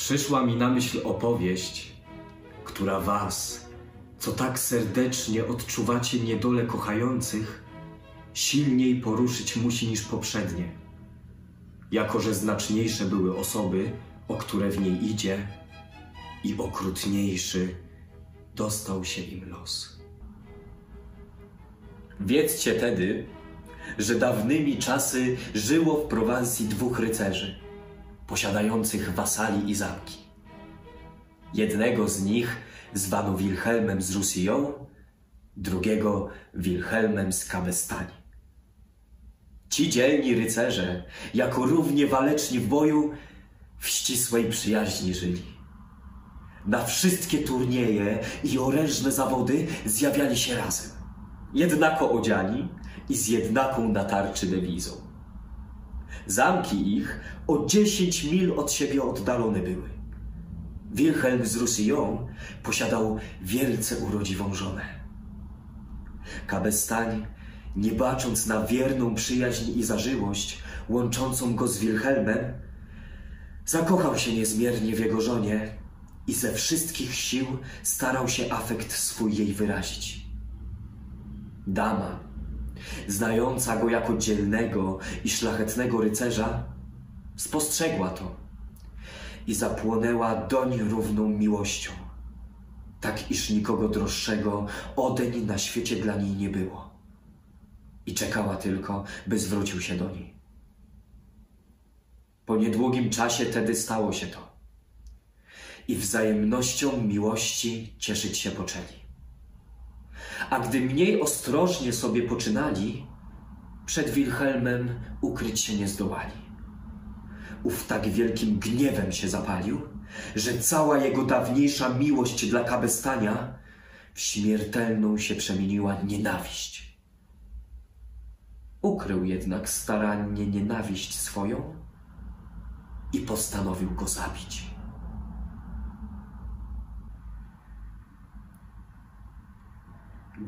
Przyszła mi na myśl opowieść, która was, co tak serdecznie odczuwacie niedole kochających, silniej poruszyć musi niż poprzednie. Jako, że znaczniejsze były osoby, o które w niej idzie, i okrutniejszy dostał się im los. Wiedzcie tedy, że dawnymi czasy żyło w Prowansji dwóch rycerzy, posiadających wasali i zamki. Jednego z nich zwano Wilhelmem z Roussillon, drugiego Wilhelmem z Cabestani. Ci dzielni rycerze, jako równie waleczni w boju, w ścisłej przyjaźni żyli. Na wszystkie turnieje i orężne zawody zjawiali się razem, jednako odziani i z jednaką na tarczy dewizą. Zamki ich o dziesięć mil od siebie oddalone były. Wilhelm z Roussillon posiadał wielce urodziwą żonę. Kabestań, nie bacząc na wierną przyjaźń i zażyłość łączącą go z Wilhelmem, zakochał się niezmiernie w jego żonie i ze wszystkich sił starał się afekt swój jej wyrazić. Dama, znająca go jako dzielnego i szlachetnego rycerza, spostrzegła to i zapłonęła doń równą miłością, tak iż nikogo droższego odeń na świecie dla niej nie było. I czekała tylko, by zwrócił się do niej. Po niedługim czasie tedy stało się to. I wzajemnością miłości cieszyć się poczęli. A gdy mniej ostrożnie sobie poczynali, przed Wilhelmem ukryć się nie zdołali. Ów tak wielkim gniewem się zapalił, że cała jego dawniejsza miłość dla Kabestania w śmiertelną się przemieniła nienawiść. Ukrył jednak starannie nienawiść swoją i postanowił go zabić.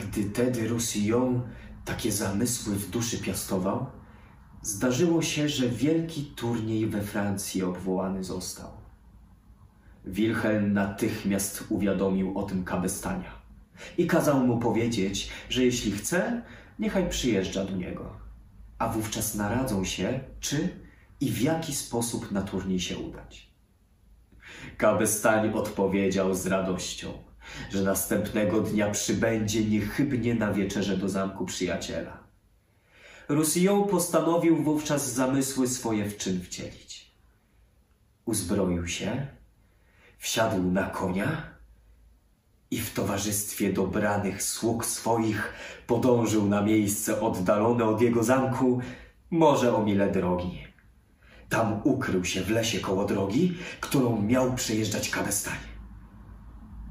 Gdy tedy Roussillon takie zamysły w duszy piastował, zdarzyło się, że wielki turniej we Francji obwołany został. Wilhelm natychmiast uwiadomił o tym Kabestania i kazał mu powiedzieć, że jeśli chce, niechaj przyjeżdża do niego, a wówczas naradzą się, czy i w jaki sposób na turniej się udać. Kabestań odpowiedział z radością – że następnego dnia przybędzie niechybnie na wieczerze do zamku przyjaciela. Roussillon postanowił wówczas zamysły swoje w czyn wcielić. Uzbroił się, wsiadł na konia i w towarzystwie dobranych sług swoich podążył na miejsce oddalone od jego zamku może o mile drogi. Tam ukrył się w lesie koło drogi, którą miał przejeżdżać Kabestanie.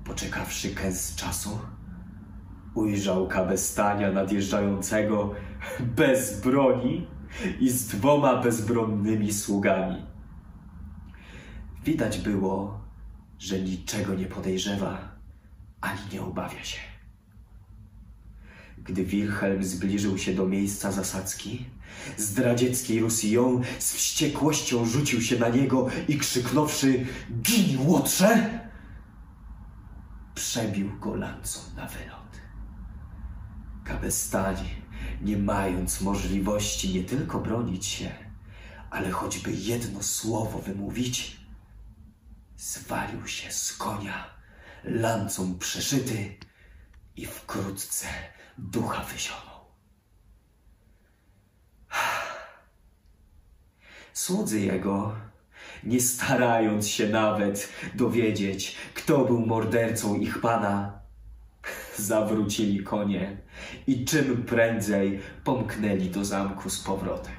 Poczekawszy kęs czasu, ujrzał kabestania nadjeżdżającego bez broni i z dwoma bezbronnymi sługami. Widać było, że niczego nie podejrzewa ani nie obawia się. Gdy Wilhelm zbliżył się do miejsca zasadzki, zdradziecki Roussillon z wściekłością rzucił się na niego i krzyknąwszy – Gin, łotrze! Przebił go lancą na wylot. Kabestani, nie mając możliwości nie tylko bronić się, ale choćby jedno słowo wymówić, zwalił się z konia, lancą przeszyty i wkrótce ducha wyzionął. Słudzy jego nie starając się nawet dowiedzieć, kto był mordercą ich pana. Zawrócili konie i czym prędzej pomknęli do zamku z powrotem.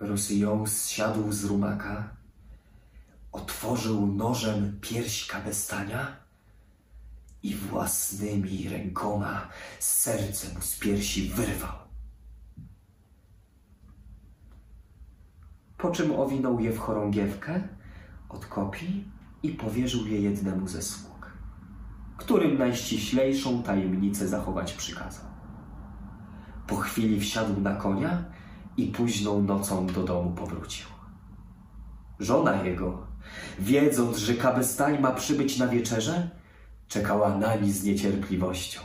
Roussillon zsiadł z rumaka, otworzył nożem pierś kabestania i własnymi rękoma serce mu z piersi wyrwał. Po czym owinął je w chorągiewkę, odkopi i powierzył je jednemu ze sług, którym najściślejszą tajemnicę zachować przykazał. Po chwili wsiadł na konia i późną nocą do domu powrócił. Żona jego, wiedząc, że Kabestań ma przybyć na wieczerze, czekała nań z niecierpliwością.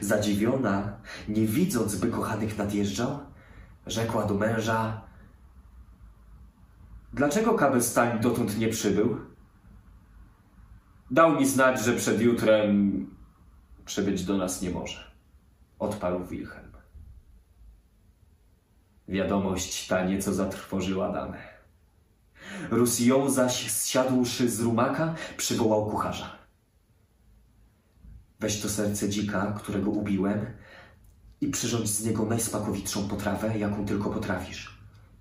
Zadziwiona, nie widząc, by kochanych nadjeżdżał, rzekła do męża: Dlaczego Kabestań dotąd nie przybył? Dał mi znać, że przed jutrem przybyć do nas nie może, odparł Wilhelm. Wiadomość ta nieco zatrwożyła damę. Rusillon zaś zsiadłszy z rumaka, przywołał kucharza. Weź to serce dzika, którego ubiłem i przyrządź z niego najsmakowitszą potrawę, jaką tylko potrafisz.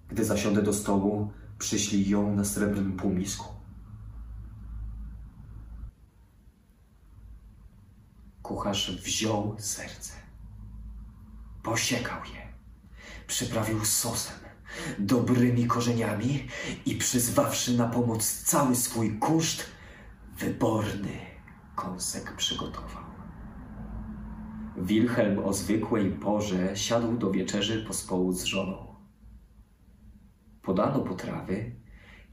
Gdy zasiądę do stołu, przyślij ją na srebrnym półmisku. Kucharz wziął serce, posiekał je, przyprawił sosem, dobrymi korzeniami i przyzwawszy na pomoc cały swój kuszt, wyborny kąsek przygotował. Wilhelm o zwykłej porze siadł do wieczerzy pospołu z żoną. Podano potrawy,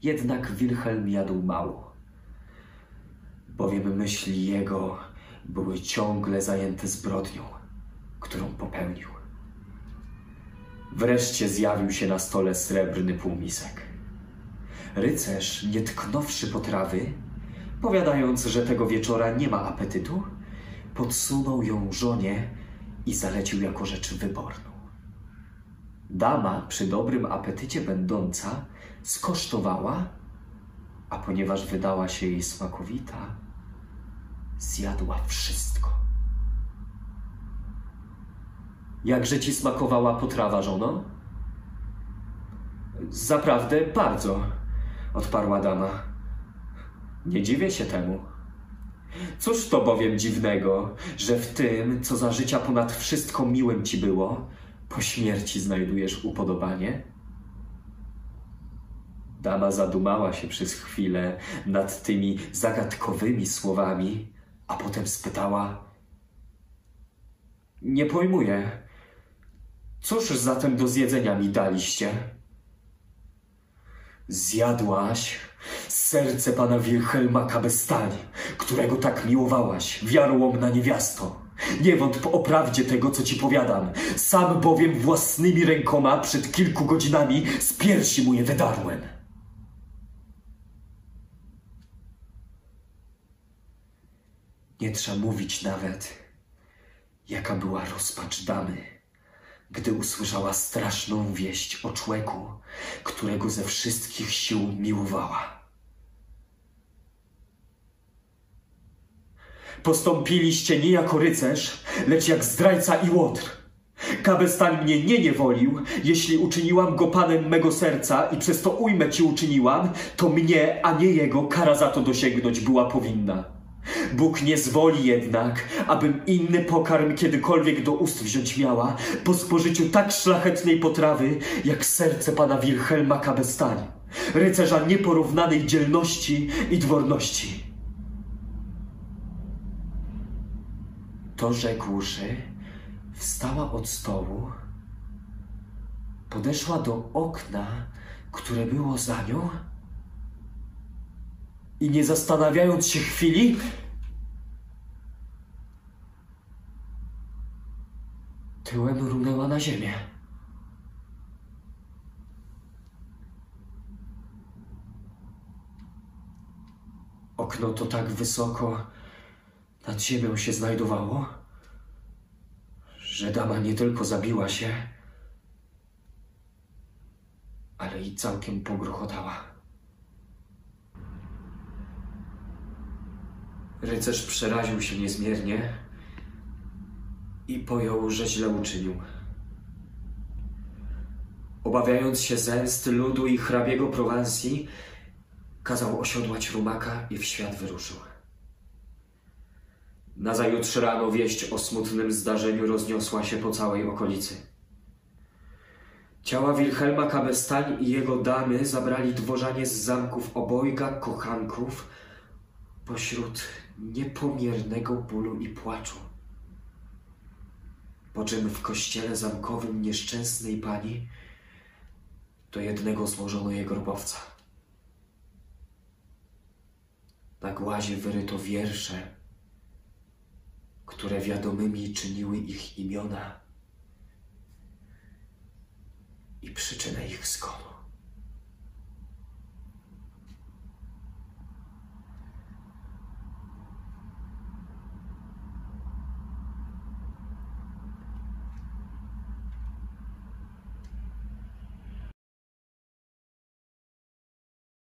jednak Wilhelm jadł mało, bowiem myśli jego były ciągle zajęte zbrodnią, którą popełnił. Wreszcie zjawił się na stole srebrny półmisek. Rycerz, nie tknąwszy potrawy, powiadając, że tego wieczora nie ma apetytu, podsunął ją żonie i zalecił jako rzecz wyborną. Dama, przy dobrym apetycie będąca, skosztowała, a ponieważ wydała się jej smakowita, zjadła wszystko. Jakże ci smakowała potrawa, żono? Zaprawdę bardzo, odparła dama. Nie dziwię się temu. Cóż to bowiem dziwnego, że w tym, co za życia ponad wszystko miłym ci było, po śmierci znajdujesz upodobanie? Dama zadumała się przez chwilę nad tymi zagadkowymi słowami, a potem spytała: Nie pojmuję. Cóż zatem do zjedzenia mi daliście? Zjadłaś serce pana Wilhelma Kabestani, którego tak miłowałaś, wiarłomna niewiasto. Nie wątp o prawdzie tego, co ci powiadam. Sam bowiem własnymi rękoma przed kilku godzinami z piersi mu je wydarłem. Nie trzeba mówić nawet, jaka była rozpacz damy, gdy usłyszała straszną wieść o człeku, którego ze wszystkich sił miłowała. Postąpiliście nie jako rycerz, lecz jak zdrajca i łotr. Kabestan mnie nie niewolił, jeśli uczyniłam go panem mego serca i przez to ujmę ci uczyniłam, to mnie, a nie jego, kara za to dosięgnąć była powinna. Bóg nie zwoli jednak, abym inny pokarm kiedykolwiek do ust wziąć miała, po spożyciu tak szlachetnej potrawy, jak serce pana Wilhelma Kabestani, rycerza nieporównanej dzielności i dworności. To rzekłszy, wstała od stołu, podeszła do okna, które było za nią i nie zastanawiając się chwili, tyłem runęła na ziemię. Okno to tak wysoko nad ziemią się znajdowało, że dama nie tylko zabiła się, ale i całkiem pogruchotała. Rycerz przeraził się niezmiernie i pojął, że źle uczynił. Obawiając się zemsty ludu i hrabiego Prowansji, kazał osiodłać rumaka i w świat wyruszył. Nazajutrz rano wieść o smutnym zdarzeniu rozniosła się po całej okolicy. Ciała Wilhelma Kabestań i jego damy zabrali dworzanie z zamków obojga kochanków pośród niepomiernego bólu i płaczu. Po czym w kościele zamkowym nieszczęsnej pani do jednego złożono jej grobowca. Na głazie wyryto wiersze, które wiadomymi czyniły ich imiona i przyczynę ich zgonu.